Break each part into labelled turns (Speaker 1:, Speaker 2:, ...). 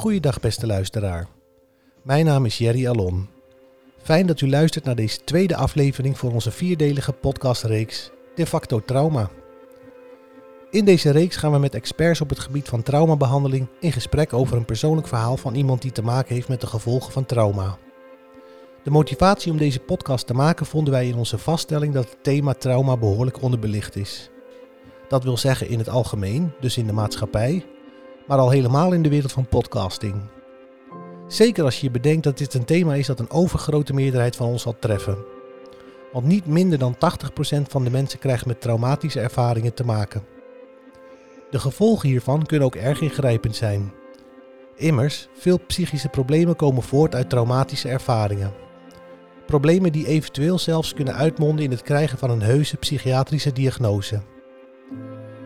Speaker 1: Goeiedag beste luisteraar. Mijn naam is Jerry Alon. Fijn dat u luistert naar deze tweede aflevering voor onze vierdelige podcastreeks De facto Trauma. In deze reeks gaan we met experts op het gebied van traumabehandeling in gesprek over een persoonlijk verhaal van iemand die te maken heeft met de gevolgen van trauma. De motivatie om deze podcast te maken vonden wij in onze vaststelling dat het thema trauma behoorlijk onderbelicht is. Dat wil zeggen in het algemeen, dus in de maatschappij, maar al helemaal in de wereld van podcasting. Zeker als je bedenkt dat dit een thema is dat een overgrote meerderheid van ons zal treffen. Want niet minder dan 80% van de mensen krijgt met traumatische ervaringen te maken. De gevolgen hiervan kunnen ook erg ingrijpend zijn. Immers, veel psychische problemen komen voort uit traumatische ervaringen. Problemen die eventueel zelfs kunnen uitmonden in het krijgen van een heuse psychiatrische diagnose.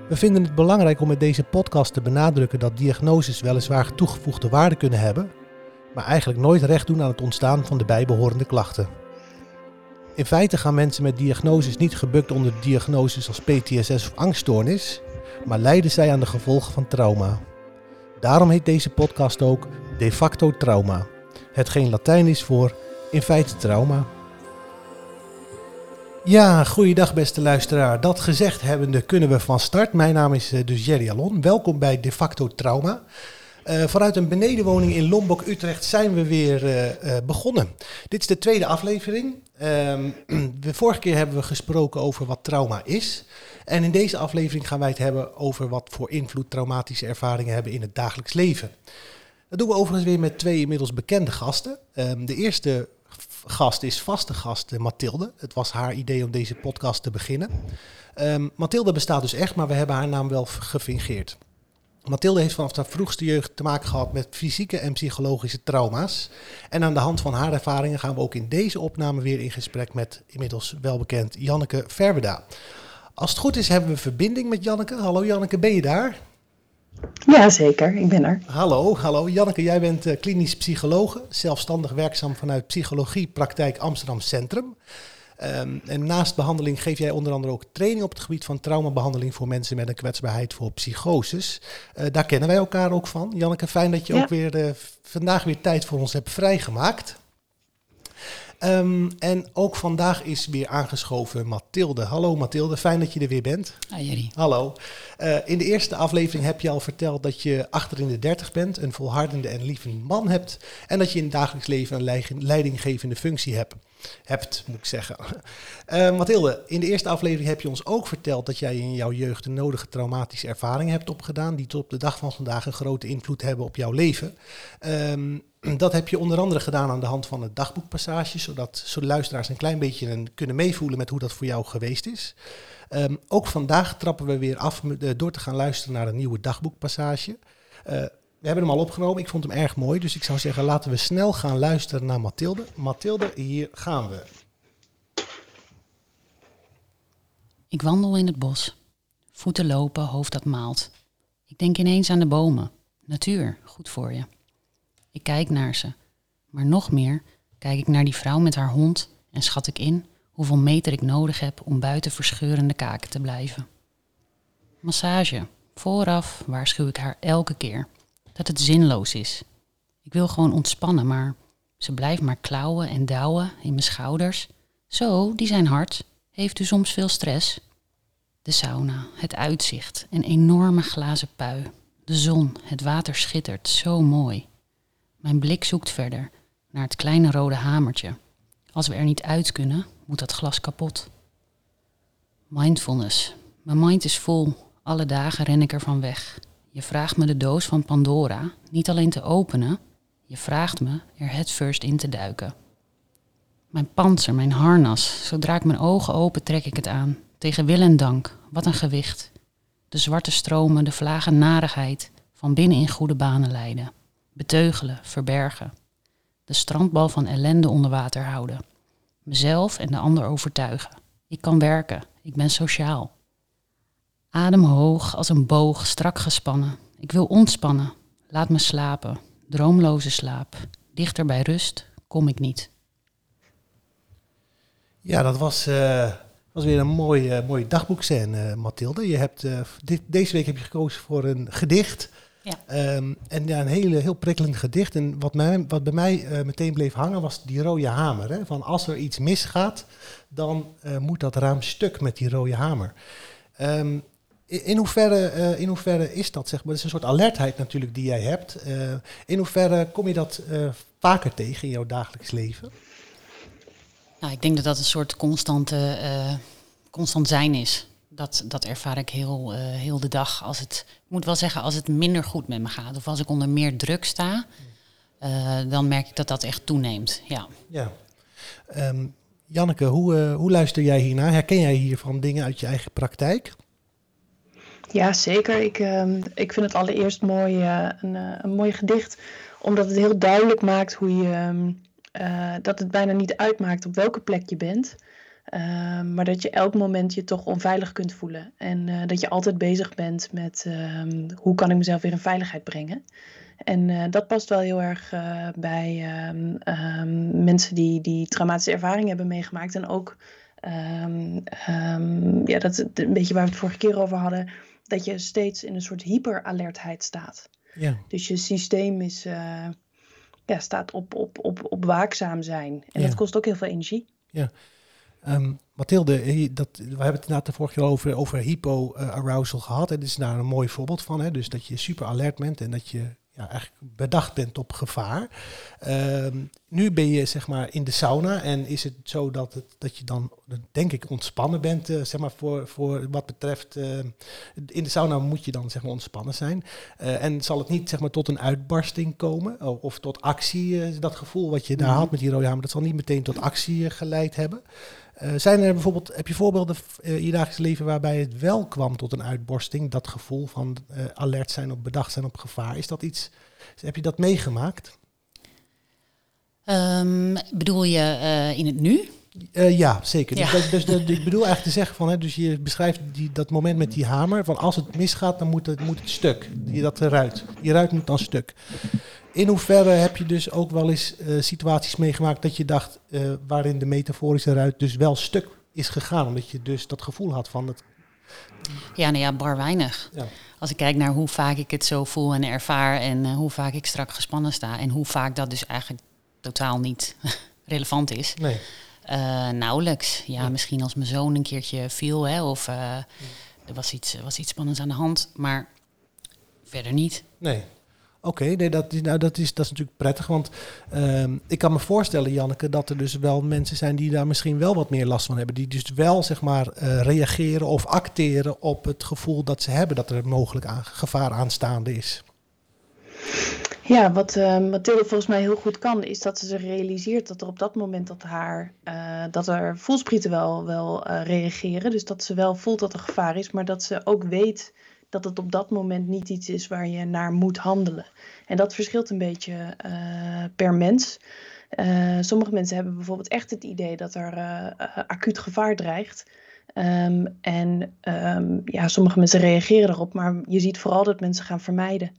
Speaker 1: We vinden het belangrijk om met deze podcast te benadrukken dat diagnoses weliswaar toegevoegde waarde kunnen hebben, maar eigenlijk nooit recht doen aan het ontstaan van de bijbehorende klachten. In feite gaan mensen met diagnoses niet gebukt onder diagnoses als PTSS of angststoornis, maar lijden zij aan de gevolgen van trauma. Daarom heet deze podcast ook De facto trauma, hetgeen Latijn is voor in feite trauma. Ja, goeiedag beste luisteraar. Dat gezegd hebbende kunnen we van start. Mijn naam is eh, dus Jerry Alon. Welkom bij De facto Trauma. Uh, vanuit een benedenwoning in Lombok, Utrecht, zijn we weer uh, begonnen. Dit is de tweede aflevering. Ehm, de vorige keer hebben we gesproken over wat trauma is. En in deze aflevering gaan wij het hebben over wat voor invloed traumatische ervaringen hebben in het dagelijks leven. Dat doen we overigens weer met twee inmiddels bekende gasten. Um, de eerste gast is vaste gast Mathilde. Het was haar idee om deze podcast te beginnen. Um, Mathilde bestaat dus echt, maar we hebben haar naam wel gefingeerd. Mathilde heeft vanaf haar vroegste jeugd te maken gehad met fysieke en psychologische trauma's. En aan de hand van haar ervaringen gaan we ook in deze opname weer in gesprek met inmiddels welbekend Janneke Verweda. Als het goed is hebben we verbinding met Janneke. Hallo Janneke, ben je daar?
Speaker 2: Ja, zeker. Ik ben er.
Speaker 1: Hallo, hallo. Janneke, jij bent uh, klinisch psychologe, zelfstandig werkzaam vanuit Psychologiepraktijk Amsterdam Centrum. Um, en naast behandeling geef jij onder andere ook training op het gebied van traumabehandeling voor mensen met een kwetsbaarheid voor psychoses. Uh, daar kennen wij elkaar ook van. Janneke, fijn dat je ja. ook weer uh, vandaag weer tijd voor ons hebt vrijgemaakt. Um, en ook vandaag is weer aangeschoven Mathilde. Hallo Mathilde, fijn dat je er weer bent.
Speaker 3: Hi Jerry.
Speaker 1: Hallo. Uh, in de eerste aflevering heb je al verteld dat je achter in de dertig bent, een volhardende en lieve man hebt en dat je in het dagelijks leven een leidinggevende functie hebt. Hebt, moet ik zeggen. Uh, Mathilde, in de eerste aflevering heb je ons ook verteld dat jij in jouw jeugd de nodige traumatische ervaringen hebt opgedaan, die tot op de dag van vandaag een grote invloed hebben op jouw leven. Um, dat heb je onder andere gedaan aan de hand van het dagboekpassage, zodat zo de luisteraars een klein beetje een, kunnen meevoelen met hoe dat voor jou geweest is. Um, ook vandaag trappen we weer af door te gaan luisteren naar een nieuwe dagboekpassage. Uh, we hebben hem al opgenomen, ik vond hem erg mooi, dus ik zou zeggen laten we snel gaan luisteren naar Mathilde. Mathilde, hier gaan we.
Speaker 3: Ik wandel in het bos. Voeten lopen, hoofd dat maalt. Ik denk ineens aan de bomen. Natuur, goed voor je. Ik kijk naar ze. Maar nog meer kijk ik naar die vrouw met haar hond en schat ik in hoeveel meter ik nodig heb om buiten verscheurende kaken te blijven. Massage. Vooraf waarschuw ik haar elke keer dat het zinloos is. Ik wil gewoon ontspannen, maar ze blijft maar klauwen en douwen in mijn schouders. Zo, die zijn hard. Heeft u soms veel stress? De sauna, het uitzicht, een enorme glazen pui. De zon, het water schittert, zo mooi. Mijn blik zoekt verder naar het kleine rode hamertje. Als we er niet uit kunnen, moet dat glas kapot. Mindfulness. Mijn mind is vol. Alle dagen ren ik ervan weg. Je vraagt me de doos van Pandora niet alleen te openen, je vraagt me er het first in te duiken. Mijn panzer, mijn harnas, zodra ik mijn ogen open trek ik het aan. Tegen wil en dank, wat een gewicht. De zwarte stromen, de vlagen narigheid, van binnen in goede banen leiden beteugelen, verbergen. De strandbal van ellende onder water houden. Mezelf en de ander overtuigen. Ik kan werken, ik ben sociaal. Adem hoog als een boog, strak gespannen. Ik wil ontspannen. Laat me slapen. Droomloze slaap. Dichter bij rust kom ik niet.
Speaker 1: Ja, dat was, uh, was weer een mooi, uh, mooi dagboekscène, uh, Mathilde. Je hebt, dit, deze week heb je gekozen voor een gedicht
Speaker 3: Ja.
Speaker 1: Ehm, en ja, een hele, heel prikkelend gedicht. En wat, mij, wat bij mij eh, meteen bleef hangen was die rode hamer. Hè? Van als er iets misgaat, dan eh, moet dat raam stuk met die rode hamer. Ehm, in, in hoeverre, eh, in hoeverre is dat, zeg maar, het is een soort alertheid natuurlijk die jij hebt. Eh, in hoeverre kom je dat eh, vaker tegen in jouw dagelijks leven?
Speaker 3: Nou, ik denk dat dat een soort constante, constant zijn is. Dat, dat ervaar ik heel, heel de dag. Als het, ik moet wel zeggen, als het minder goed met me gaat of als ik onder meer druk sta, dan merk ik dat dat echt toeneemt. Ja.
Speaker 1: Ja. Ehm, Janneke, hoe, hoe luister jij hiernaar? Herken jij hiervan dingen uit je eigen praktijk?
Speaker 2: Ja, zeker. Ik, ehm, ik vind het allereerst mooi, eh, een, eh, een mooi gedicht, omdat het heel duidelijk maakt hoe je, ehm, eh, dat het bijna niet uitmaakt op welke plek je bent, Ehm, maar dat je elk moment je toch onveilig kunt voelen. En dat je altijd bezig bent met hoe kan ik mezelf weer in veiligheid brengen. En dat past wel heel erg bij mensen die, die traumatische ervaring hebben meegemaakt. En ook, ja, dat een beetje waar we het vorige keer over hadden, dat je steeds in een soort hyperalertheid staat.
Speaker 1: Ja,
Speaker 2: Dus je systeem is, eh, ja, staat op, op, op, op waakzaam zijn. En
Speaker 1: Ja.
Speaker 2: dat kost ook heel veel energie.
Speaker 1: Ehm Mathilde, eh, dat, we hebben het inderdaad de vorige keer over, over hypo-arousal gehad. En dit is daar een mooi voorbeeld van. Hè? Dus dat je super alert bent en dat je ja, eigenlijk bedacht bent op gevaar. Ehm, nu ben je zeg maar in de sauna en is het zo dat, het, dat je dan, denk ik, ontspannen bent. eh, zeg maar voor, voor wat betreft, eh, in de sauna moet je dan zeg maar ontspannen zijn. Eh, en zal het niet zeg maar tot een uitbarsting komen of tot actie, dat gevoel wat je daar
Speaker 2: Mhm.
Speaker 1: had met die rode hamer, dat zal niet meteen tot actie geleid hebben. Eh, zijn er bijvoorbeeld, heb je voorbeelden eh, in je dagelijks leven waarbij het wel kwam tot een uitborsting? Dat gevoel van eh, alert zijn op bedacht zijn op gevaar. Is dat iets, heb je dat meegemaakt?
Speaker 3: Ehm, bedoel je in het nu?
Speaker 1: Ja, zeker.
Speaker 3: Ja.
Speaker 1: Dus, dus, ik bedoel eigenlijk te zeggen van, hè, dus je beschrijft die, dat moment met die hamer, van als het misgaat, dan moet het, moet het stuk. Die, dat ruit. Die ruit moet dan stuk. In hoeverre heb je dus ook wel eens eh, situaties meegemaakt dat je dacht, eh, waarin de metaforische ruit dus wel stuk is gegaan, omdat je dus dat gevoel had van het.
Speaker 3: Ja, nou ja, bar weinig.
Speaker 1: Ja.
Speaker 3: Als ik kijk naar hoe vaak ik het zo voel en ervaar en eh, hoe vaak ik strak gespannen sta en hoe vaak dat dus eigenlijk totaal niet relevant is.
Speaker 1: Nee.
Speaker 3: Nauwelijks. Ja,
Speaker 1: Ja.
Speaker 3: misschien als mijn zoon een keertje viel hè, of er was iets, was iets spannends aan de hand, maar verder niet.
Speaker 1: Nee. Oké, nee, dat, is, nou, dat, is, dat is natuurlijk prettig. Want ehm, ik kan me voorstellen, Janneke, dat er dus wel mensen zijn die daar misschien wel wat meer last van hebben. Die dus wel, zeg maar, eh, reageren of acteren op het gevoel dat ze hebben dat er mogelijk aan, gevaar aanstaande is.
Speaker 2: Ja, wat eh, Mathilde volgens mij heel goed kan, is dat ze zich realiseert dat er op dat moment dat haar, eh, dat er voelsprieten wel, wel eh, reageren. Dus dat ze wel voelt dat er gevaar is, maar dat ze ook weet dat het op dat moment niet iets is waar je naar moet handelen. En dat verschilt een beetje eh, per mens. Eh, sommige mensen hebben bijvoorbeeld echt het idee dat er eh, acuut gevaar dreigt. Ehm, en ehm, ja, sommige mensen reageren erop, maar je ziet vooral dat mensen gaan vermijden.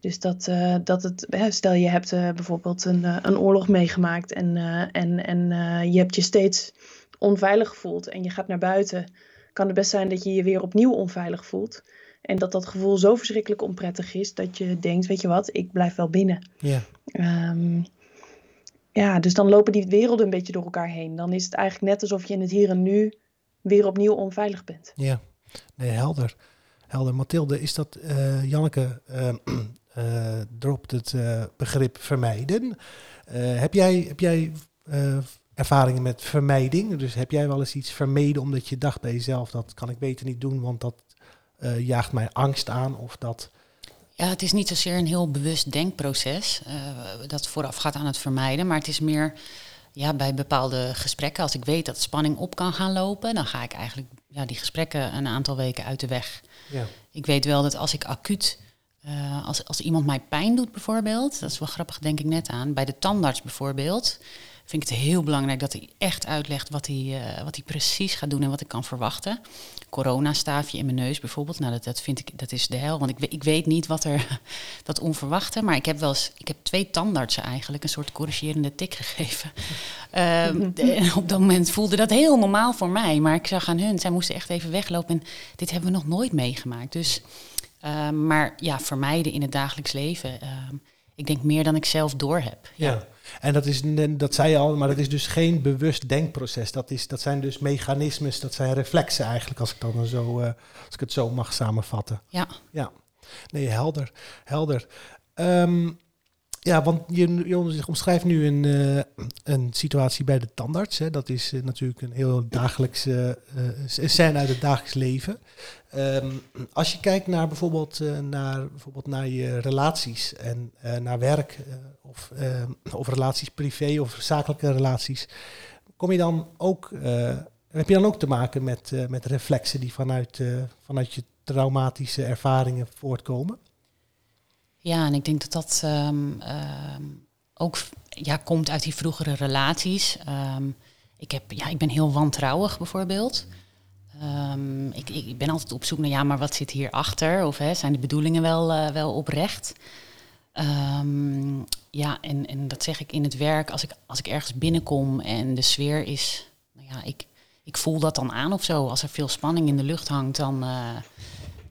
Speaker 2: Dus dat, dat het, stel je hebt bijvoorbeeld een, een oorlog meegemaakt en, en, en je hebt je steeds onveilig gevoeld en je gaat naar buiten, kan het best zijn dat je je weer opnieuw onveilig voelt. En dat dat gevoel zo verschrikkelijk onprettig is dat je denkt, weet je wat, ik blijf wel binnen.
Speaker 1: Ja,
Speaker 2: Ehm, ja, dus dan lopen die werelden een beetje door elkaar heen. Dan is het eigenlijk net alsof je in het hier en nu weer opnieuw onveilig bent.
Speaker 1: ja. Nee, helder. Helder. Mathilde, is dat, eh, Janneke eh, eh, dropt het eh, begrip vermijden. Eh, heb jij, heb jij eh, ervaringen met vermijding? Dus heb jij wel eens iets vermeden omdat je dacht bij jezelf, dat kan ik beter niet doen, want dat eh, jaagt mij angst aan of dat...
Speaker 3: Ja, het is niet zozeer een heel bewust denkproces eh, dat voorafgaat aan het vermijden, maar het is meer ja, bij bepaalde gesprekken. Als ik weet dat spanning op kan gaan lopen, dan ga ik eigenlijk ja, die gesprekken een aantal weken uit de weg.
Speaker 1: Ja.
Speaker 3: Ik weet wel dat als ik acuut, eh, als, als iemand mij pijn doet bijvoorbeeld, dat is wel grappig, denk ik net aan, bij de tandarts bijvoorbeeld, vind ik het heel belangrijk dat hij echt uitlegt wat hij, eh, wat hij precies gaat doen en wat ik kan verwachten. Coronastaafje in mijn neus bijvoorbeeld, nou dat, dat vind ik, dat is de hel, want ik, ik weet niet wat er, dat onverwachte, maar ik heb wel eens, ik heb twee tandartsen eigenlijk een soort corrigerende tik gegeven. Ehm, en op dat moment voelde dat heel normaal voor mij, maar ik zag aan hun, zij moesten echt even weglopen en dit hebben we nog nooit meegemaakt. Dus Ehm, maar ja, vermijden in het dagelijks leven. Ehm, ik denk meer dan ik zelf door heb.
Speaker 1: Ja. En dat, is, dat zei je al, maar dat is dus geen bewust denkproces. Dat, is, dat zijn dus mechanismes, dat zijn reflexen eigenlijk, als ik, dan zo, uh, als ik het zo mag samenvatten.
Speaker 3: Ja.
Speaker 1: Ja, nee, helder. helder. Um, ja, want je, je omschrijft nu een, uh, een situatie bij de tandarts. Hè. Dat is uh, natuurlijk een heel dagelijkse uh, scène uit het dagelijks leven. Um, als je kijkt naar bijvoorbeeld, naar, bijvoorbeeld naar je relaties en naar werk of, of relaties privé of zakelijke relaties, kom je dan ook, heb je dan ook te maken met, met reflexen die vanuit, vanuit je traumatische ervaringen voortkomen?
Speaker 3: Ja, en ik denk dat dat um, ook ja, komt uit die vroegere relaties. Um, ik, heb, ja, ik ben heel wantrouwig bijvoorbeeld. Ik, ik ben altijd op zoek naar, ja, maar wat zit hierachter? Of hè, zijn de bedoelingen wel, uh, wel oprecht? ja, en, en dat zeg ik in het werk. Als ik, als ik ergens binnenkom en de sfeer is... Nou ja, ik, ik voel dat dan aan of zo. Als er veel spanning in de lucht hangt, dan... Uh,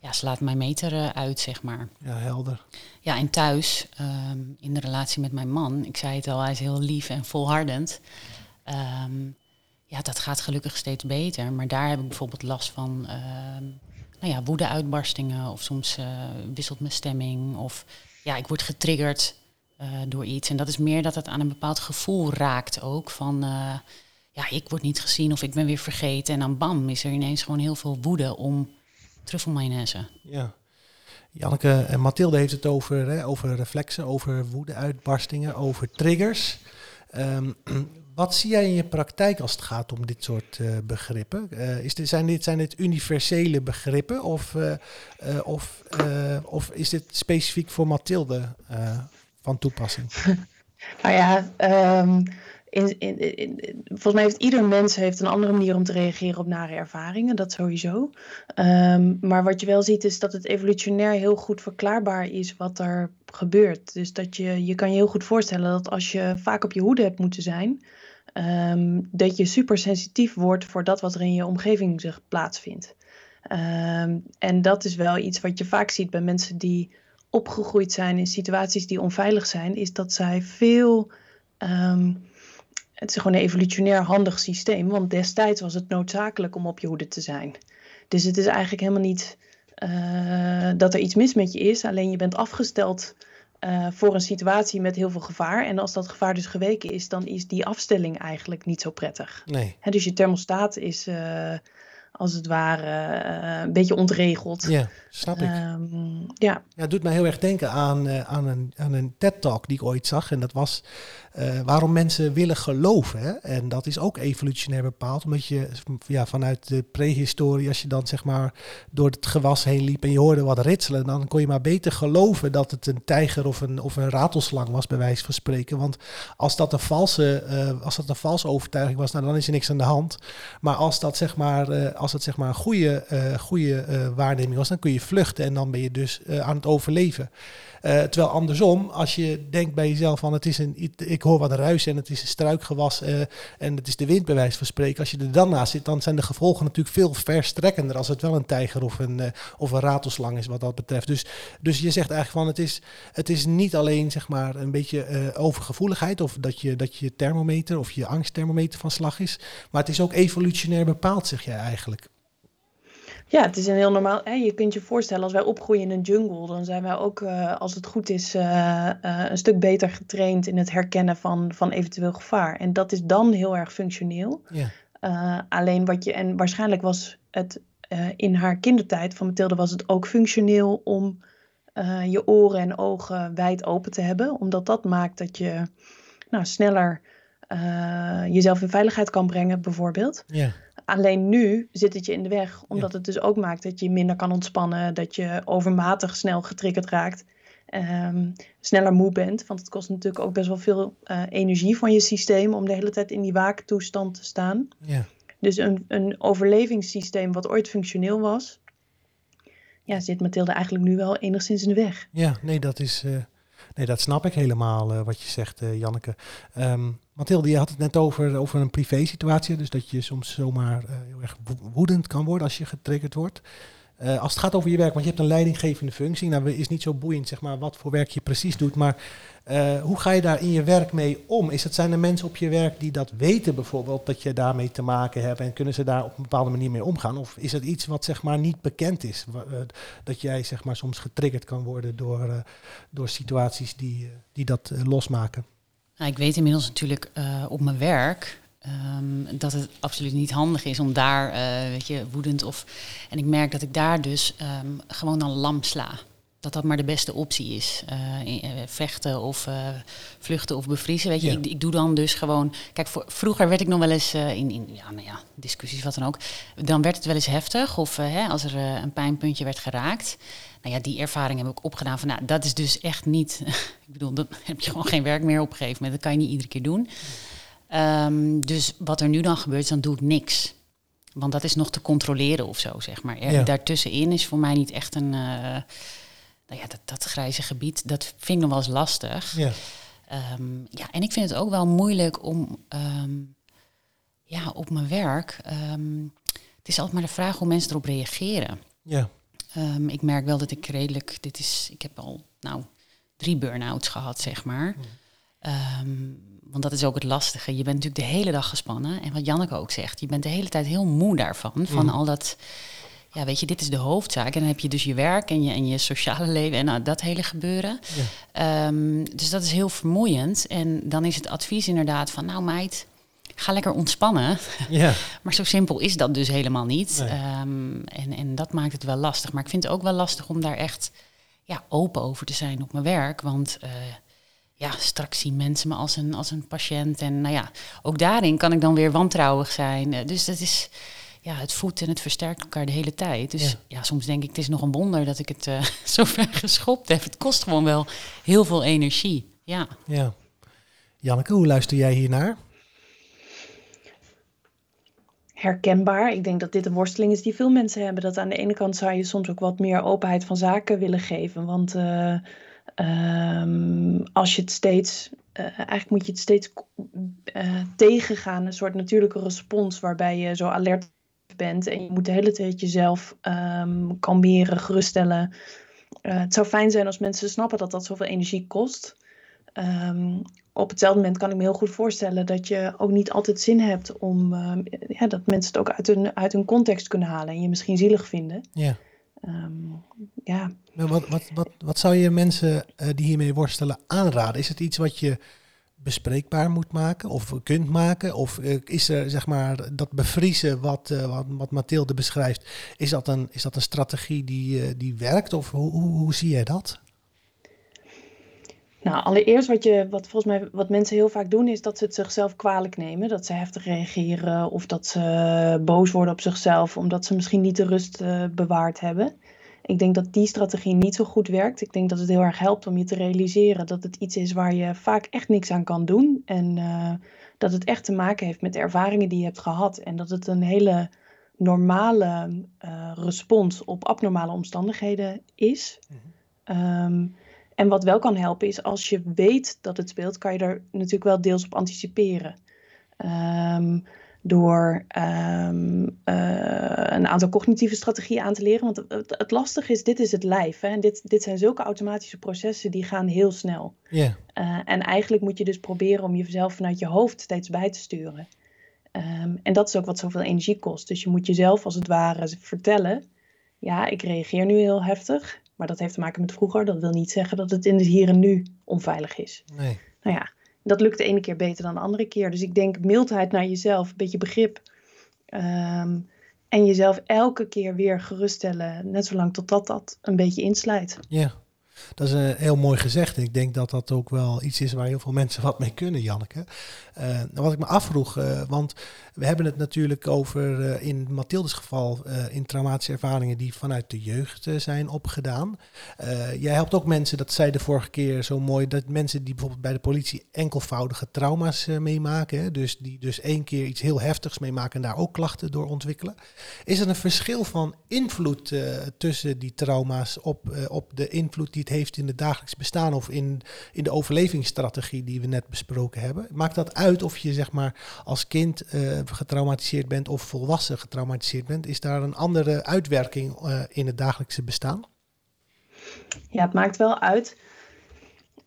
Speaker 3: ja, slaat mijn meter uh, uit, zeg maar.
Speaker 1: Ja, helder.
Speaker 3: Ja, en thuis, um, in de relatie met mijn man, ik zei het al, hij is heel lief en volhardend. Um, ja, dat gaat gelukkig steeds beter. Maar daar heb ik bijvoorbeeld last van uh, nou ja, woede-uitbarstingen. Of soms uh, wisselt mijn stemming. Of ja, ik word getriggerd uh, door iets. En dat is meer dat het aan een bepaald gevoel raakt ook. Van ja, ik word niet gezien of ik ben weer vergeten. En dan bam, is er ineens gewoon heel veel woede om truffelmayonaise.
Speaker 1: Ja. Janneke en Mathilde heeft het over, hè, over reflexen, over woede-uitbarstingen, over triggers. Um, wat zie jij in je praktijk als het gaat om dit soort uh, begrippen? Uh, is dit, zijn, dit, zijn dit universele begrippen of, uh, of, of is dit specifiek voor Mathilde van toepassing?
Speaker 2: nou ja, um, in, volgens mij heeft ieder mens heeft een andere manier om te reageren op nare ervaringen, dat sowieso. Um, maar wat je wel ziet is dat het evolutionair heel goed verklaarbaar is wat er gebeurt. Dus dat je, je kan je heel goed voorstellen dat als je vaak op je hoede hebt moeten zijn, um, dat je super sensitief wordt voor dat wat er in je omgeving zich plaatsvindt. Um, en dat is wel iets wat je vaak ziet bij mensen die opgegroeid zijn in situaties die onveilig zijn, is dat zij veel het is gewoon een evolutionair handig systeem, want destijds was het noodzakelijk om op je hoede te zijn. Dus het is eigenlijk helemaal niet uh, dat er iets mis met je is, alleen je bent afgesteld uh, voor een situatie met heel veel gevaar. En als dat gevaar dus geweken is, dan is die afstelling eigenlijk niet zo prettig.
Speaker 1: Nee.
Speaker 2: He, dus je thermostaat is uh, als het ware uh, een beetje ontregeld.
Speaker 1: Ja, snap ik.
Speaker 2: Um, ja.
Speaker 1: ja, het doet mij heel erg denken aan, uh, aan een, aan een TED-talk die ik ooit zag. En dat was uh, waarom mensen willen geloven. Hè? En dat is ook evolutionair bepaald. Omdat je ja, vanuit de prehistorie, als je dan zeg maar door het gewas heen liep en je hoorde wat ritselen, dan kon je maar beter geloven dat het een tijger of een, of een ratelslang was, bij wijze van spreken. Want als dat een valse, als dat een valse overtuiging was, nou, dan is er niks aan de hand. Maar als dat zeg maar, als het zeg maar een goede, goede waarneming was, dan kun je vluchten en dan ben je dus uh, aan het overleven. Terwijl andersom, als je denkt bij jezelf van het is een, ik hoor wat ruis en het is een struikgewas en het is de wind bij wijze van spreken. Als je er dan naast zit, dan zijn de gevolgen natuurlijk veel verstrekkender als het wel een tijger of een, of een ratelslang is wat dat betreft. Dus, dus je zegt eigenlijk van het is, het is niet alleen zeg maar een beetje overgevoeligheid of dat je, dat je thermometer of je angstthermometer van slag is, maar het is ook evolutionair bepaald, zeg jij eigenlijk.
Speaker 2: Ja, het is een heel normaal. Hè, je kunt je voorstellen, als wij opgroeien in een jungle, dan zijn wij ook, uh, als het goed is, uh, uh, een stuk beter getraind in het herkennen van, van eventueel gevaar. En dat is dan heel erg functioneel.
Speaker 1: Ja.
Speaker 2: alleen wat je, en waarschijnlijk was het in haar kindertijd van Mathilde, was het ook functioneel om je oren en ogen wijd open te hebben, omdat dat maakt dat je nou, sneller jezelf in veiligheid kan brengen, bijvoorbeeld.
Speaker 1: Ja.
Speaker 2: Alleen nu zit het je in de weg, omdat ja. het dus ook maakt dat je minder kan ontspannen, dat je overmatig snel getriggerd raakt, um, sneller moe bent. Want het kost natuurlijk ook best wel veel uh, energie van je systeem om de hele tijd in die waaktoestand te staan.
Speaker 1: Ja.
Speaker 2: Dus een, een overlevingssysteem wat ooit functioneel was, ja, zit Mathilde eigenlijk nu wel enigszins in de weg.
Speaker 1: Ja, nee, dat is. Uh... Nee, dat snap ik helemaal uh, wat je zegt, uh, Janneke. Um, Mathilde, je had het net over, over een privé situatie. Dus dat je soms zomaar uh, heel erg woedend kan worden als je getriggerd wordt. Uh, als het gaat over je werk, want je hebt een leidinggevende functie. Nou, is niet zo boeiend zeg maar, wat voor werk je precies doet. Maar uh, hoe ga je daar in je werk mee om? Is het, zijn er mensen op je werk die dat weten bijvoorbeeld, dat je daarmee te maken hebt en kunnen ze daar op een bepaalde manier mee omgaan? Of is het iets wat zeg maar niet bekend is? Uh, dat jij zeg maar soms getriggerd kan worden door, door situaties die, die dat losmaken?
Speaker 3: Nou, ik weet inmiddels natuurlijk op mijn werk Um, dat het absoluut niet handig is om daar, uh, weet je, woedend of. En ik merk dat ik daar dus um, gewoon dan lam sla dat dat maar de beste optie is. Uh, vechten of vluchten of bevriezen. Weet je, ik, ik, doe dan dus gewoon. Kijk, voor, vroeger werd ik nog wel eens in, in ja, nou ja, discussies, wat dan ook. Dan werd het wel eens heftig. Of hè, als er een pijnpuntje werd geraakt. Nou ja, die ervaring heb ik opgedaan van, nou, dat is dus echt niet. ik bedoel, dan heb je gewoon geen werk meer op een gegeven moment. Dat kan je niet iedere keer doen. Um, dus wat er nu dan gebeurt, dan doe ik niks. Want dat is nog te controleren of zo, zeg maar. Ja. Daartussenin is voor mij niet echt een nou ja, dat, dat grijze gebied, dat vind ik nog wel eens lastig. Ja. Um, ja, en ik vind het ook wel moeilijk om um, ja, op mijn werk. Het is altijd maar de vraag hoe mensen erop reageren. Ja. ik merk wel dat ik redelijk, dit is, ik heb al nou drie burn-outs gehad, zeg maar. Want dat is ook het lastige. Je bent natuurlijk de hele dag gespannen. En wat Janneke ook zegt, je bent de hele tijd heel moe daarvan. Van mm. al dat ja, weet je, dit is de hoofdzaak. En dan heb je dus je werk en je, en je sociale leven en nou, dat hele gebeuren. Ja. Um, dus dat is heel vermoeiend. En dan is het advies inderdaad van, nou meid, ga lekker ontspannen. Ja. maar zo simpel is dat dus helemaal niet. Nee. Um, en, en dat maakt het wel lastig. Maar ik vind het ook wel lastig om daar echt ja, open over te zijn op mijn werk. Want uh, ja, straks zien mensen me als een, als een patiënt. En nou ja, ook daarin kan ik dan weer wantrouwig zijn. Uh, dus dat is ja, het voedt en het versterkt elkaar de hele tijd. Dus ja, soms denk ik, het is nog een wonder dat ik het uh, zo ver geschopt heb. Het kost gewoon wel heel veel energie. Ja.
Speaker 1: ja. Janneke, hoe luister jij hiernaar?
Speaker 2: herkenbaar. Ik denk dat dit een worsteling is die veel mensen hebben. Dat aan de ene kant zou je soms ook wat meer openheid van zaken willen geven. Want uh, um, als je het steeds, uh, eigenlijk moet je het steeds uh, tegengaan. Een soort natuurlijke respons waarbij je zo alert bent en je moet de hele tijd jezelf um, kalmeren, geruststellen. Uh, het zou fijn zijn als mensen snappen dat dat zoveel energie kost. Um, op hetzelfde moment kan ik me heel goed voorstellen dat je ook niet altijd zin hebt om ja, dat mensen het ook uit hun, uit hun context kunnen halen en je misschien zielig vinden. Ja. Um,
Speaker 1: ja. Wat, wat, wat, wat zou je mensen uh, die hiermee worstelen aanraden? Is het iets wat je bespreekbaar moet maken of kunt maken? Of uh, is er zeg maar dat bevriezen wat, uh, wat, wat Mathilde beschrijft, is dat een, is dat een strategie die, die werkt? Of hoe, hoe, hoe zie jij dat?
Speaker 2: Nou, allereerst wat, je, wat volgens mij wat mensen heel vaak doen, is dat ze het zichzelf kwalijk nemen. Dat ze heftig reageren of dat ze boos worden op zichzelf, omdat ze misschien niet de rust bewaard hebben. Ik denk dat die strategie niet zo goed werkt. Ik denk dat het heel erg helpt om je te realiseren dat het iets is waar je vaak echt niks aan kan doen. En uh, dat het echt te maken heeft met de ervaringen die je hebt gehad. En dat het een hele normale uh, respons op abnormale omstandigheden is. Um, en wat wel kan helpen is als je weet dat het speelt, kan je er natuurlijk wel deels op anticiperen. Um, door um, uh, een aantal cognitieve strategieën aan te leren. Want het, het lastige is, dit is het lijf. Hè? En dit, dit zijn zulke automatische processen die gaan heel snel. Yeah. Uh, en eigenlijk moet je dus proberen om jezelf vanuit je hoofd steeds bij te sturen. Um, en dat is ook wat zoveel energie kost. Dus je moet jezelf als het ware vertellen: ja, ik reageer nu heel heftig, maar dat heeft te maken met vroeger. Dat wil niet zeggen dat het in het hier en nu onveilig is. Nee. Nou ja, dat lukt de ene keer beter dan de andere keer. Dus ik denk mildheid naar jezelf, een beetje begrip. Um, en jezelf elke keer weer geruststellen, net zolang totdat dat een beetje inslijt.
Speaker 1: Ja, dat is een heel mooi gezegd. Ik denk dat dat ook wel iets is waar heel veel mensen wat mee kunnen, Janneke. Uh, wat ik me afvroeg, uh, want we hebben het natuurlijk over, in Mathildes geval, in traumatische ervaringen die vanuit de jeugd zijn opgedaan. jij helpt ook mensen, dat zei de vorige keer zo mooi, dat mensen die bijvoorbeeld bij de politie enkelvoudige trauma's meemaken, dus die dus één keer iets heel heftigs meemaken en daar ook klachten door ontwikkelen. Is er een verschil van invloed tussen die trauma's op, op de invloed die invloed heeft in het dagelijks bestaan of in, in de overlevingsstrategie die we net besproken hebben? Maakt dat uit of je zeg maar als kind getraumatiseerd bent of volwassen getraumatiseerd bent? Is daar een andere uitwerking in het dagelijkse bestaan?
Speaker 2: Ja, het maakt wel uit.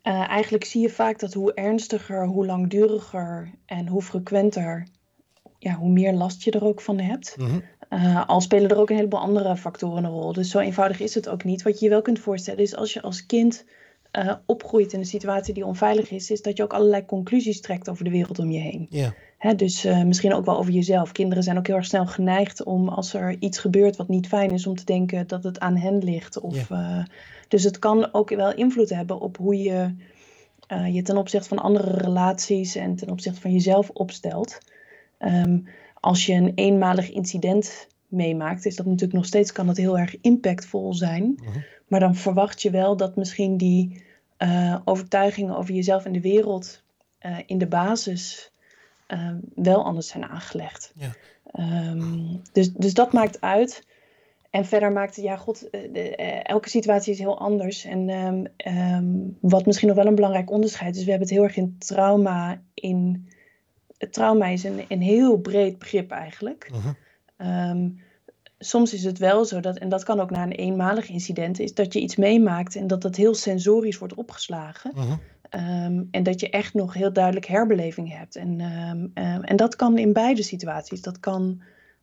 Speaker 2: eigenlijk zie je vaak dat hoe ernstiger, hoe langduriger en hoe frequenter ja, hoe meer last je er ook van hebt. Mm al spelen er ook een heleboel andere factoren een rol. Dus zo eenvoudig is het ook niet. Wat je je wel kunt voorstellen is als je als kind uh, opgroeit in een situatie die onveilig is, is dat je ook allerlei conclusies trekt over de wereld om je heen. Hè, dus uh, misschien ook wel over jezelf. Kinderen zijn ook heel erg snel geneigd om als er iets gebeurt wat niet fijn is, om te denken dat het aan hen ligt. Of, dus het kan ook wel invloed hebben op hoe je je ten opzichte van andere relaties en ten opzichte van jezelf opstelt. Ehm, als je een eenmalig incident meemaakt, is dat natuurlijk nog steeds kan dat heel erg impactvol zijn. Mhm. Maar dan verwacht je wel dat misschien die uh, overtuigingen over jezelf en de wereld uh, in de basis uh, wel anders zijn aangelegd. Ja. Um, dus, dus dat maakt uit. En verder maakt, ja, god, eh, de, elke situatie is heel anders. En um, wat misschien nog wel een belangrijk onderscheid is, we hebben het heel erg in trauma in trauma is een, een heel breed begrip eigenlijk. Mhm. Ehm, soms is het wel zo dat, en dat kan ook na een eenmalig incident, is dat je iets meemaakt en dat dat heel sensorisch wordt opgeslagen. Mhm. Ehm, en dat je echt nog heel duidelijk herbeleving hebt. En, um, en dat kan in beide situaties. Dat kan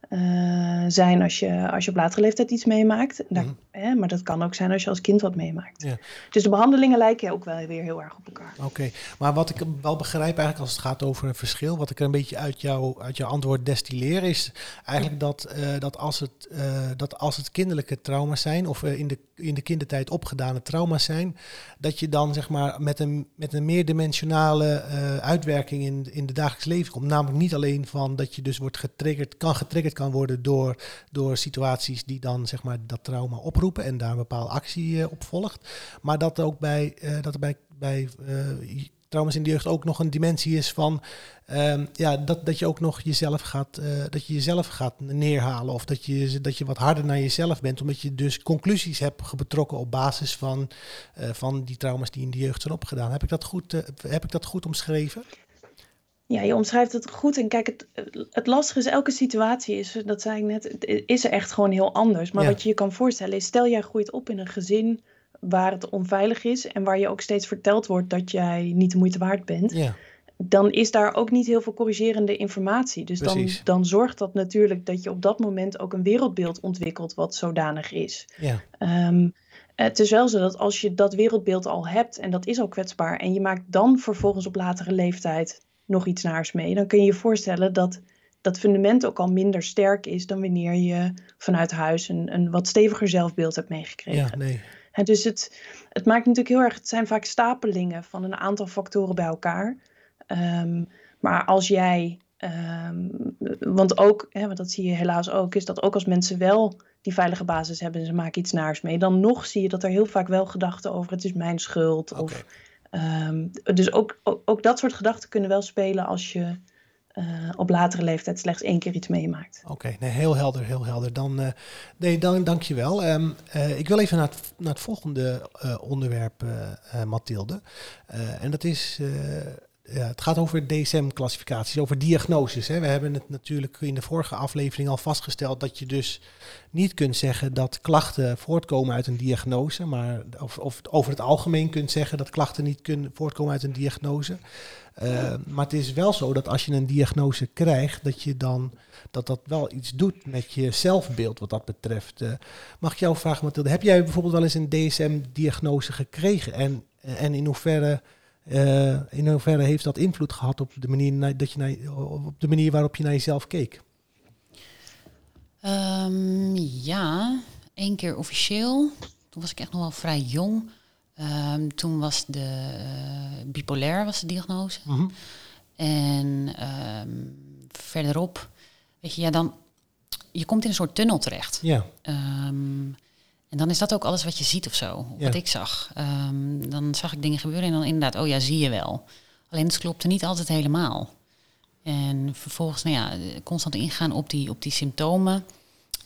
Speaker 2: uh, zijn als je, als je op latere leeftijd iets meemaakt. Daar, mhm. hè, maar dat kan ook zijn als je als kind wat meemaakt. Ja. Dus de behandelingen lijken ook wel weer heel erg op elkaar.
Speaker 1: Oké, maar wat ik wel begrijp eigenlijk als het gaat over een verschil, wat ik er een beetje uit, jou, uit jouw antwoord destilleer, is eigenlijk dat, uh, dat, als het, uh, dat als het kinderlijke trauma's zijn, of in, de, in de kindertijd opgedane trauma's zijn, dat je dan zeg maar met een, met een meerdimensionale uitwerking in, in de dagelijks leven komt. Namelijk niet alleen van dat je dus wordt getriggerd, kan getriggerd kan worden door, door situaties die dan zeg maar dat trauma oproepen en daar een bepaalde actie uh, op volgt. Maar dat ook bij, uh, dat er bij, bij trauma's in de jeugd ook nog een dimensie is van ehm, ja, dat, dat je ook nog jezelf gaat, dat je jezelf gaat neerhalen. Of dat je, dat je wat harder naar jezelf bent. Omdat je dus conclusies hebt betrokken op basis van, van die trauma's die in de jeugd zijn opgedaan. Heb ik dat goed, heb ik dat goed omschreven?
Speaker 2: Ja, je omschrijft het goed. En kijk, het, het lastige is, elke situatie is, dat zei ik net, is er echt gewoon heel anders. Maar wat je je kan voorstellen is, stel jij groeit op in een gezin waar het onveilig is en waar je ook steeds verteld wordt dat jij niet de moeite waard bent. Ja. Dan is daar ook niet heel veel corrigerende informatie. Dus dan, dan zorgt dat natuurlijk dat je op dat moment ook een wereldbeeld ontwikkelt wat zodanig is. Ja. Um, het is wel zo dat als je dat wereldbeeld al hebt en dat is al kwetsbaar en je maakt dan vervolgens op latere leeftijd nog iets naars mee, dan kun je je voorstellen dat dat fundament ook al minder sterk is dan wanneer je vanuit huis een, een wat steviger zelfbeeld hebt meegekregen. Ja, nee. Dus het, het maakt natuurlijk heel erg, het zijn vaak stapelingen van een aantal factoren bij elkaar. Um, maar als jij, um, want ook, hè, want dat zie je helaas ook, is dat ook als mensen wel die veilige basis hebben en ze maken iets naars mee, dan nog zie je dat er heel vaak wel gedachten over het is mijn schuld. Of Ehm, dus ook, ook, dat soort gedachten kunnen wel spelen als je uh, op latere leeftijd slechts één keer iets meemaakt.
Speaker 1: Oké, nee, heel helder, heel helder. Dan, uh, nee, dan dank je wel. Um, uh, ik wil even naar het, naar het volgende onderwerp, Mathilde. en dat is ja, het gaat over DSM-classificaties, over diagnoses. Hè. We hebben het natuurlijk in de vorige aflevering al vastgesteld dat je dus niet kunt zeggen dat klachten voortkomen uit een diagnose, maar of, of over het algemeen kunt zeggen dat klachten niet kunnen voortkomen uit een diagnose. Uh, maar het is wel zo dat als je een diagnose krijgt, dat je dan dat dat wel iets doet met je zelfbeeld wat dat betreft. Uh, mag ik jou vragen, Mathilde, heb jij bijvoorbeeld wel eens een DSM-diagnose gekregen en, en in hoeverre uh, in hoeverre heeft dat invloed gehad op de manier, dat je naar, op de manier waarop je naar jezelf keek?
Speaker 3: Um, ja, één keer officieel. Toen was ik echt nog wel vrij jong. Um, toen was de uh, bipolair was de diagnose. Mm -hmm. En um, verderop, weet je, ja, dan je komt in een soort tunnel terecht. Ja. En dan is dat ook alles wat je ziet of zo, wat ik zag. Um, dan zag ik dingen gebeuren en dan inderdaad, oh ja, zie je wel. Alleen het klopte niet altijd helemaal. En vervolgens, nou ja, constant ingaan op die, op die symptomen.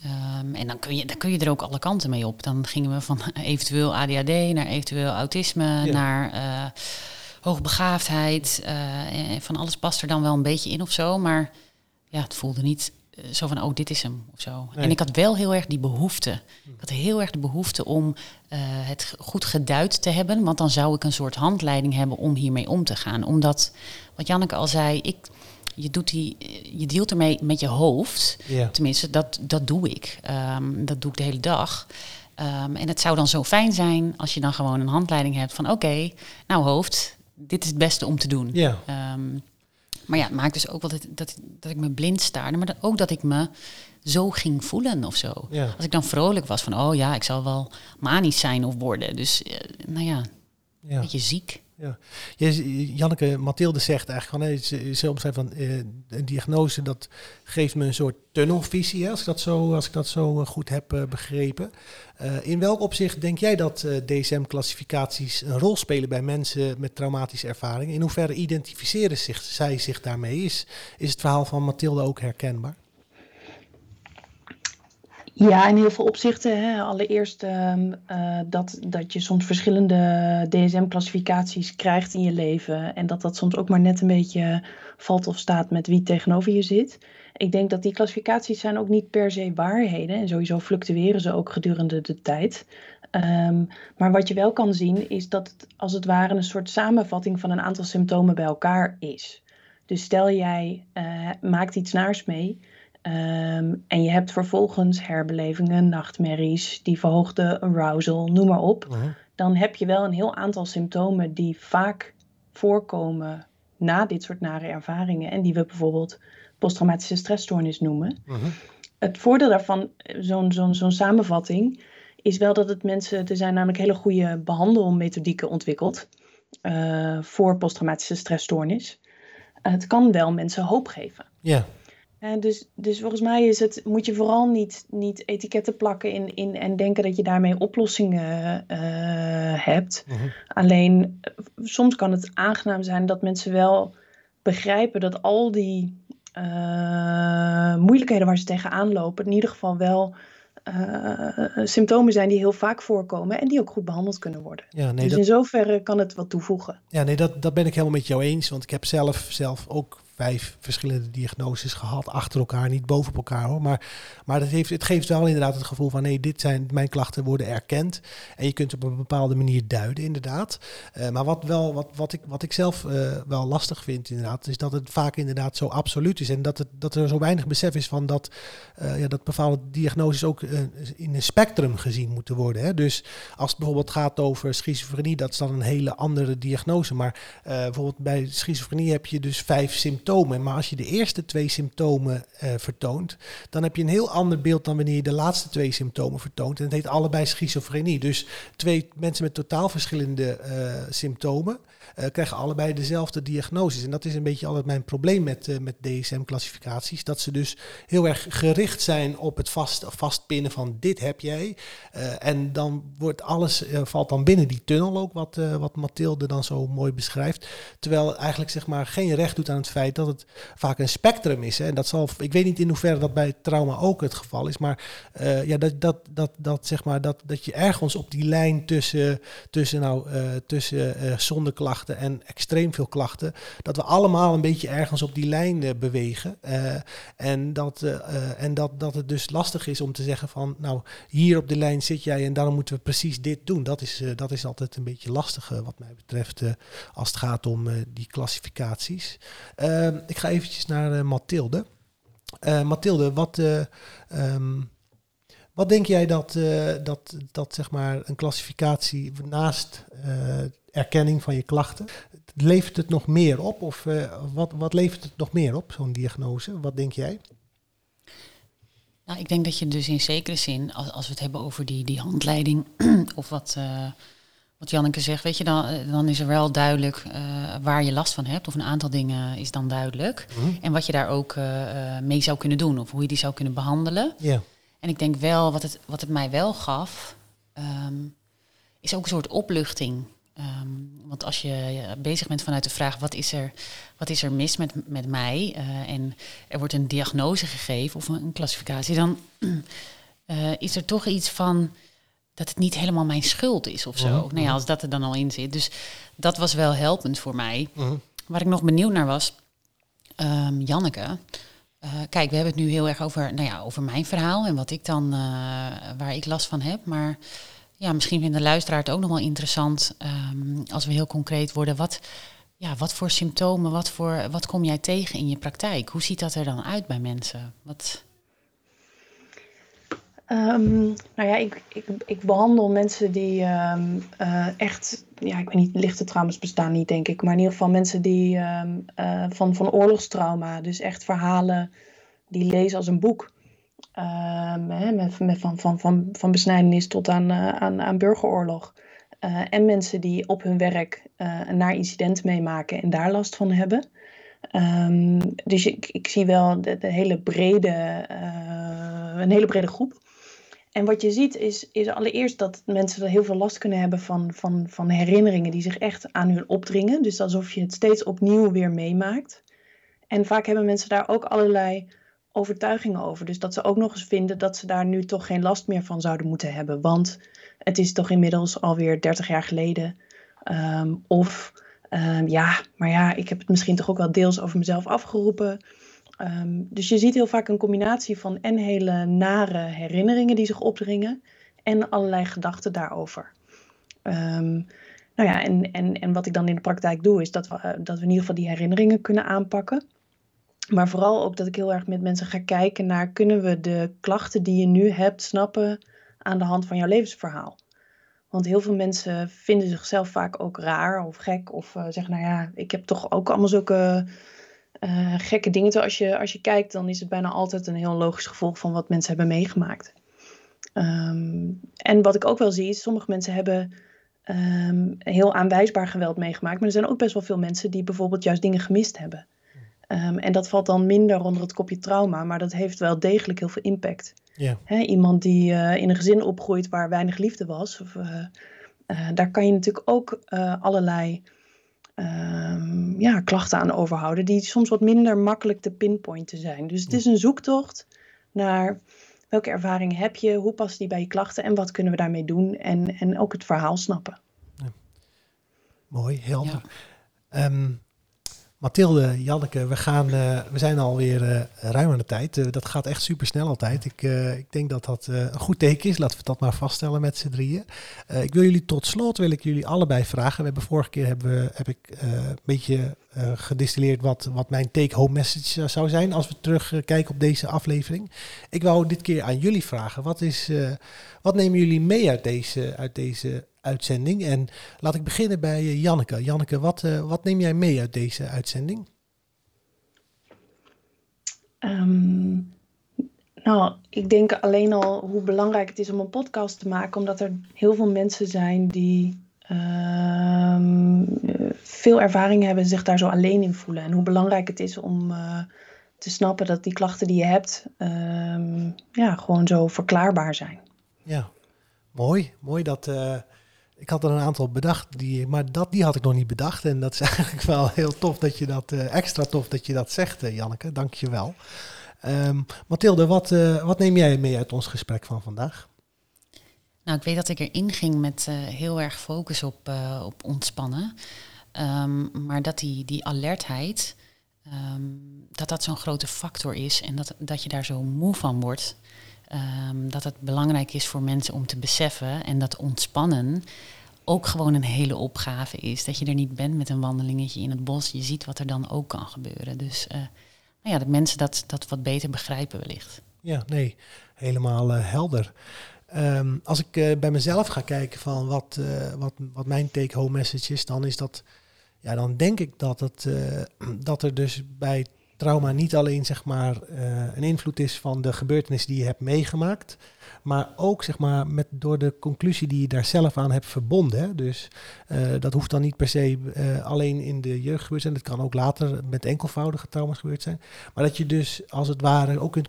Speaker 3: Ehm, en dan kun, je, dan kun je er ook alle kanten mee op. Dan gingen we van eventueel ADHD naar eventueel autisme, naar uh, hoogbegaafdheid. Uh, van alles past er dan wel een beetje in of zo. Maar ja, het voelde niet eh, zo van, oh, dit is hem of zo. En ik had wel heel erg die behoefte. Ik had heel erg de behoefte om het goed geduid te hebben. Want dan zou ik een soort handleiding hebben om hiermee om te gaan. Omdat, wat Janneke al zei, ik je, doet die, je deelt ermee met je hoofd. Tenminste, dat, dat doe ik. Ehm, dat doe ik de hele dag. Ehm, en het zou dan zo fijn zijn als je dan gewoon een handleiding hebt van oké, nou hoofd, dit is het beste om te doen.
Speaker 1: Ja.
Speaker 3: Um, maar ja, het maakt dus ook wel dat, dat, dat ik me blind staarde, maar ook dat ik me zo ging voelen of zo.
Speaker 1: Ja.
Speaker 3: Als ik dan vrolijk was van, oh ja, ik zal wel manisch zijn of worden. Dus, uh, nou ja, ja. een beetje ziek.
Speaker 1: Ja. Janneke, Mathilde zegt eigenlijk van, ze, ze omschrijft van uh, een diagnose dat geeft me een soort tunnelvisie, als ik dat zo, als ik dat zo eh, goed heb uh, begrepen. in welk opzicht denk jij dat DSM-classificaties een rol spelen bij mensen met traumatische ervaringen? In hoeverre identificeren zich, zij zich daarmee? Is, is het verhaal van Mathilde ook herkenbaar?
Speaker 2: Ja, in heel veel opzichten. Hè. Allereerst um, uh, dat, dat je soms verschillende DSM-classificaties krijgt in je leven. En dat dat soms ook maar net een beetje valt of staat met wie tegenover je zit. Ik denk dat die classificaties zijn ook niet per se waarheden. En sowieso fluctueren ze ook gedurende de tijd. Um, maar wat je wel kan zien is dat het als het ware een soort samenvatting van een aantal symptomen bij elkaar is. Dus stel jij uh, maakt iets naars mee Um, en je hebt vervolgens herbelevingen, nachtmerries, die verhoogde arousal, noem maar op. Uh -huh. Dan heb je wel een heel aantal symptomen die vaak voorkomen na dit soort nare ervaringen. En die we bijvoorbeeld posttraumatische stressstoornis noemen. Uh -huh. Het voordeel daarvan, zo'n zo'n zo'n samenvatting, is wel dat het mensen, er zijn namelijk hele goede behandelmethodieken ontwikkeld uh, voor posttraumatische stressstoornis. het kan wel mensen hoop geven.
Speaker 1: Ja.
Speaker 2: Dus, dus volgens mij is het, moet je vooral niet, niet etiketten plakken in, in, en denken dat je daarmee oplossingen uh, hebt.
Speaker 1: Mhm.
Speaker 2: Alleen soms kan het aangenaam zijn dat mensen wel begrijpen dat al die uh, moeilijkheden waar ze tegenaan lopen, in ieder geval wel uh, symptomen zijn die heel vaak voorkomen en die ook goed behandeld kunnen worden.
Speaker 1: Ja, nee,
Speaker 2: dus
Speaker 1: dat...
Speaker 2: in zoverre kan het wat toevoegen.
Speaker 1: Ja, nee, dat, dat ben ik helemaal met jou eens. Want ik heb zelf, zelf ook vijf verschillende diagnoses gehad, achter elkaar, niet bovenop elkaar hoor. Maar, maar dat heeft, het geeft wel inderdaad het gevoel van nee, dit zijn mijn klachten worden erkend. En je kunt op een bepaalde manier duiden, inderdaad. Uh, maar wat, wel, wat, wat, ik, wat ik zelf uh, wel lastig vind, inderdaad, is dat het vaak inderdaad zo absoluut is. En dat, het, dat er zo weinig besef is van dat, uh, ja, dat bepaalde diagnoses ook in een spectrum gezien moeten worden. Hè. Dus als het bijvoorbeeld gaat over schizofrenie, dat is dan een hele andere diagnose. Maar bijvoorbeeld bij schizofrenie heb je dus vijf symptomen Maar als je de eerste twee symptomen uh, vertoont, dan heb je een heel ander beeld dan wanneer je de laatste twee symptomen vertoont. En het heet allebei schizofrenie. Dus twee mensen met totaal verschillende uh, symptomen uh, krijgen allebei dezelfde diagnoses. En dat is een beetje altijd mijn probleem met, met DSM-classificaties. Dat ze dus heel erg gericht zijn op het vast, vastpinnen van dit heb jij. En dan wordt alles, valt dan binnen die tunnel ook, wat, wat Mathilde dan zo mooi beschrijft. Terwijl eigenlijk zeg maar geen recht doet aan het feit dat het vaak een spectrum is. Hè. En dat zal, ik weet niet in hoeverre dat bij trauma ook het geval is. Maar ja, dat, dat, dat, dat, zeg maar, dat, dat je ergens op die lijn tussen, tussen, nou, tussen zonder klachten en extreem veel klachten, dat we allemaal een beetje ergens op die lijn uh, bewegen. Uh, en dat, uh, en dat, dat het dus lastig is om te zeggen van, nou, hier op de lijn zit jij en daarom moeten we precies dit doen. Dat is, dat is altijd een beetje lastig wat mij betreft als het gaat om die klassificaties. Ehm, ik ga eventjes naar Mathilde. Mathilde, wat... Um, wat denk jij dat, dat, dat zeg maar een klassificatie naast erkenning van je klachten, levert het nog meer op? Of wat, wat levert het nog meer op, zo'n diagnose? Wat denk jij?
Speaker 3: Nou, ik denk dat je dus in zekere zin, als, als we het hebben over die, die handleiding, of wat, wat Janneke zegt, weet je, dan, dan is er wel duidelijk waar je last van hebt, of een aantal dingen is dan duidelijk.
Speaker 1: Mm-hmm.
Speaker 3: En wat je daar ook mee zou kunnen doen, of hoe je die zou kunnen behandelen.
Speaker 1: Ja.
Speaker 3: En ik denk wel, wat het, wat het mij wel gaf, um, is ook een soort opluchting. Ehm, want als je bezig bent vanuit de vraag wat is er, wat is er mis met, met mij uh, en er wordt een diagnose gegeven of een, een klassificatie, dan is er toch iets van dat het niet helemaal mijn schuld is of zo. Mm Nou ja, als dat er dan al in zit. Dus dat was wel helpend voor mij. Mm Waar ik nog benieuwd naar was, um, Janneke. Uh, kijk, we hebben het nu heel erg over, nou ja, over mijn verhaal en wat ik dan, uh, waar ik last van heb. Maar ja, misschien vindt de luisteraar het ook nog wel interessant um, als we heel concreet worden. Wat, ja, wat voor symptomen, wat, voor, wat kom jij tegen in je praktijk? Hoe ziet dat er dan uit bij mensen? Wat...
Speaker 2: Um, nou ja, ik, ik, ik behandel mensen die um, uh, echt, ja, ik weet niet, lichte trauma's bestaan niet, denk ik. Maar in ieder geval mensen die um, uh, van, van oorlogstrauma, dus echt verhalen die lezen als een boek. Met, van, van, van, van besnijdenis tot aan, uh, aan, aan burgeroorlog. en mensen die op hun werk een naar incident meemaken en daar last van hebben. dus ik, ik zie wel de hele brede, een hele brede groep. En wat je ziet is, is allereerst dat mensen heel veel last kunnen hebben van, van, van herinneringen die zich echt aan hun opdringen. Dus alsof je het steeds opnieuw weer meemaakt. En vaak hebben mensen daar ook allerlei overtuigingen over. Dus dat ze ook nog eens vinden dat ze daar nu toch geen last meer van zouden moeten hebben. Want het is toch inmiddels alweer 30 jaar geleden. Um, of um, ja, maar ja, ik heb het misschien toch ook wel deels over mezelf afgeroepen. Um, dus je ziet heel vaak een combinatie van en hele nare herinneringen die zich opdringen en allerlei gedachten daarover. Um, nou ja, en, en, en wat ik dan in de praktijk doe, is dat we, uh, dat we in ieder geval die herinneringen kunnen aanpakken. Maar vooral ook dat ik heel erg met mensen ga kijken naar kunnen we de klachten die je nu hebt snappen aan de hand van jouw levensverhaal. Want heel veel mensen vinden zichzelf vaak ook raar of gek. Of uh, zeggen, nou ja, ik heb toch ook allemaal zulke uh, gekke dingen. Terwijl als je, als je kijkt, dan is het bijna altijd een heel logisch gevolg van wat mensen hebben meegemaakt. Um, en wat ik ook wel zie, is sommige mensen hebben um, heel aanwijsbaar geweld meegemaakt. Maar er zijn ook best wel veel mensen die bijvoorbeeld juist dingen gemist hebben. Um, en dat valt dan minder onder het kopje trauma, maar dat heeft wel degelijk heel veel impact. He, iemand die uh, in een gezin opgroeit waar weinig liefde was, of, uh, daar kan je natuurlijk ook allerlei um, ja, klachten aan overhouden, die soms wat minder makkelijk te pinpointen zijn. Dus het is een zoektocht naar welke ervaring heb je, hoe past die bij je klachten en wat kunnen we daarmee doen en, en ook het verhaal snappen.
Speaker 1: Ja. Mooi, helder. Ja. Um, Mathilde, Janneke, we, gaan, uh, we zijn alweer uh, ruim aan de tijd. Uh, dat gaat echt super snel altijd. Ik, ik denk dat dat een goed teken is. Laten we dat maar vaststellen met z'n drieën. ik wil jullie tot slot wil ik jullie allebei vragen. We hebben vorige keer hebben heb ik een beetje gedistilleerd wat, wat mijn take-home message zou zijn als we terugkijken op deze aflevering. Ik wou dit keer aan jullie vragen. Wat, is, wat nemen jullie mee uit deze, uit deze uitzending. En laat ik beginnen bij uh, Janneke. Janneke, wat, uh, wat neem jij mee uit deze uitzending?
Speaker 2: Um, nou, ik denk alleen al hoe belangrijk het is om een podcast te maken, omdat er heel veel mensen zijn die um, veel ervaring hebben en zich daar zo alleen in voelen. En hoe belangrijk het is om uh, te snappen dat die klachten die je hebt, um, ja, gewoon zo verklaarbaar zijn.
Speaker 1: Ja, mooi. Mooi dat ik had er een aantal bedacht, die, maar dat, die had ik nog niet bedacht. En dat is eigenlijk wel heel tof dat je dat, uh, extra tof dat je dat zegt, uh, Janneke. Dank je wel. Um, Mathilde, wat, uh, wat neem jij mee uit ons gesprek van vandaag?
Speaker 3: Nou, ik weet dat ik erin ging met heel erg focus op, op ontspannen. Um, maar dat die, die alertheid, um, dat dat zo'n grote factor is en dat, dat je daar zo moe van wordt. Um, dat het belangrijk is voor mensen om te beseffen en dat ontspannen ook gewoon een hele opgave is. Dat je er niet bent met een wandelingetje in het bos. Je ziet wat er dan ook kan gebeuren. Dus uh, nou ja, dat mensen dat, dat wat beter begrijpen wellicht.
Speaker 1: Ja, nee, helemaal uh, helder. Um, als ik uh, bij mezelf ga kijken van wat, wat, wat mijn take-home message is, dan is dat, ja, dan denk ik dat, het, dat er dus bij trauma niet alleen zeg maar, uh, een invloed is van de gebeurtenis die je hebt meegemaakt, maar ook zeg maar, met, door de conclusie die je daar zelf aan hebt verbonden. Dus uh, dat hoeft dan niet per se uh, alleen in de jeugd gebeurd zijn, het kan ook later met enkelvoudige trauma's gebeurd zijn. Maar dat je dus als het ware ook kunt,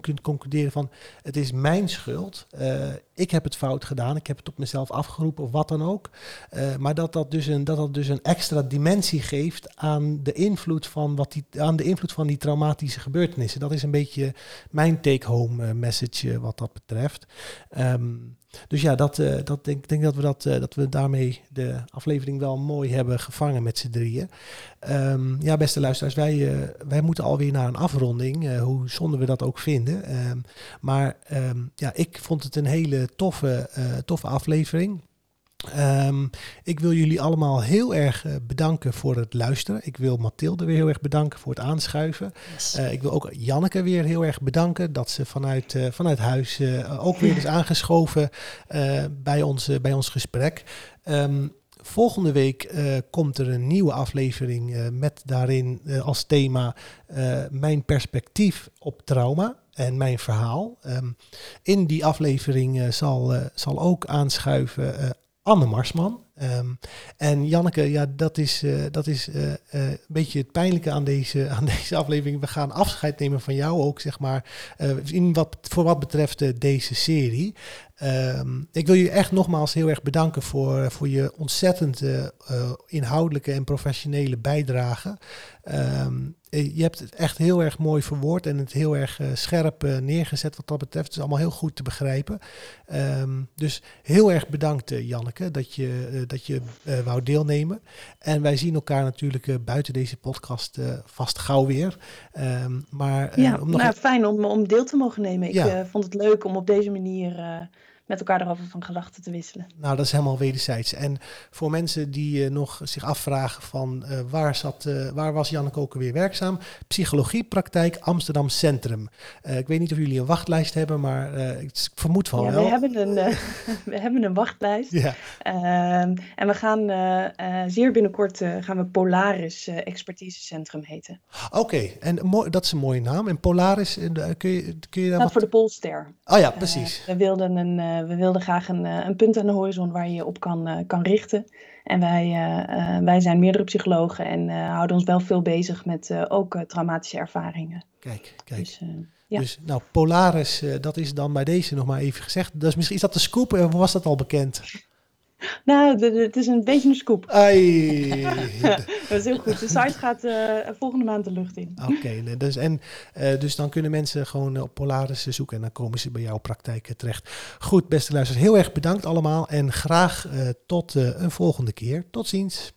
Speaker 1: kunt concluderen van het is mijn schuld, ik heb het fout gedaan, ik heb het op mezelf afgeroepen of wat dan ook. Eh, maar dat dat, dus een, dat dat dus een extra dimensie geeft aan de invloed van, wat die, aan de invloed van die traumatische gebeurtenissen. Dat is een beetje mijn take-home message wat dat betreft. Um, dus ja, dat, uh, dat denk, denk dat we, dat, uh, dat we daarmee de aflevering wel mooi hebben gevangen met z'n drieën. Um, ja, beste luisteraars, wij, uh, wij moeten alweer naar een afronding, hoe zonde we dat ook vinden. Um, maar um, ja, ik vond het een hele toffe, toffe aflevering. Um, ik wil jullie allemaal heel erg uh, bedanken voor het luisteren. Ik wil Mathilde weer heel erg bedanken voor het aanschuiven. Yes. Uh, ik wil ook Janneke weer heel erg bedanken dat ze vanuit, uh, vanuit huis ook weer is aangeschoven bij, ons, bij ons gesprek. Um, volgende week komt er een nieuwe aflevering met daarin als thema mijn perspectief op trauma en mijn verhaal. Um, in die aflevering zal, zal ook aanschuiven Anne Marsman. Um, en Janneke, ja, dat is, uh, dat is uh, uh, een beetje het pijnlijke aan deze, aan deze aflevering. We gaan afscheid nemen van jou ook, zeg maar, in wat, voor wat betreft deze serie. Um, ik wil je echt nogmaals heel erg bedanken voor, voor je ontzettend inhoudelijke en professionele bijdrage. Um, je hebt het echt heel erg mooi verwoord en het heel erg uh, scherp uh, neergezet wat dat betreft. Het is allemaal heel goed te begrijpen. Um, dus heel erg bedankt Janneke dat je, dat je wou deelnemen. En wij zien elkaar natuurlijk buiten deze podcast vast gauw weer. Maar,
Speaker 2: ja, om nog nou, fijn om, om deel te mogen nemen. Ik ja. vond het leuk om op deze manier met elkaar erover van gedachten te wisselen.
Speaker 1: Nou, dat is helemaal wederzijds. En voor mensen die uh, nog zich afvragen van uh, waar, zat, uh, waar was Janneke ook weer werkzaam? Psychologiepraktijk Amsterdam Centrum. ik weet niet of jullie een wachtlijst hebben, maar ik vermoed van
Speaker 2: ja,
Speaker 1: wel.
Speaker 2: We hebben een, we hebben een wachtlijst. Ja. Ehm, en we gaan zeer binnenkort gaan we Polaris Expertisecentrum heten.
Speaker 1: Oké, okay. en dat is een mooie naam. En Polaris, kun je, kun je daar
Speaker 2: dat wat... voor de Polster.
Speaker 1: Oh ja, precies.
Speaker 2: we wilden een we wilden graag een, eh, een punt aan de horizon waar je je op kan, eh, kan richten. En wij, wij zijn meerdere psychologen en houden ons wel veel bezig met ook traumatische ervaringen.
Speaker 1: Kijk, kijk. Dus, ja. dus nou, Polaris, dat is dan bij deze nog maar even gezegd. Dus misschien is dat de scoop, of was dat al bekend?
Speaker 2: Nou, het is een beetje een scoop.
Speaker 1: Ai.
Speaker 2: dat is heel goed. De site gaat uh, volgende maand de lucht in.
Speaker 1: Oké, okay, dus, en, uh, dus dan kunnen mensen gewoon op Polaris zoeken en dan komen ze bij jouw praktijk terecht. Goed, beste luisteraars, heel erg bedankt allemaal en graag uh, tot een volgende keer. Tot ziens.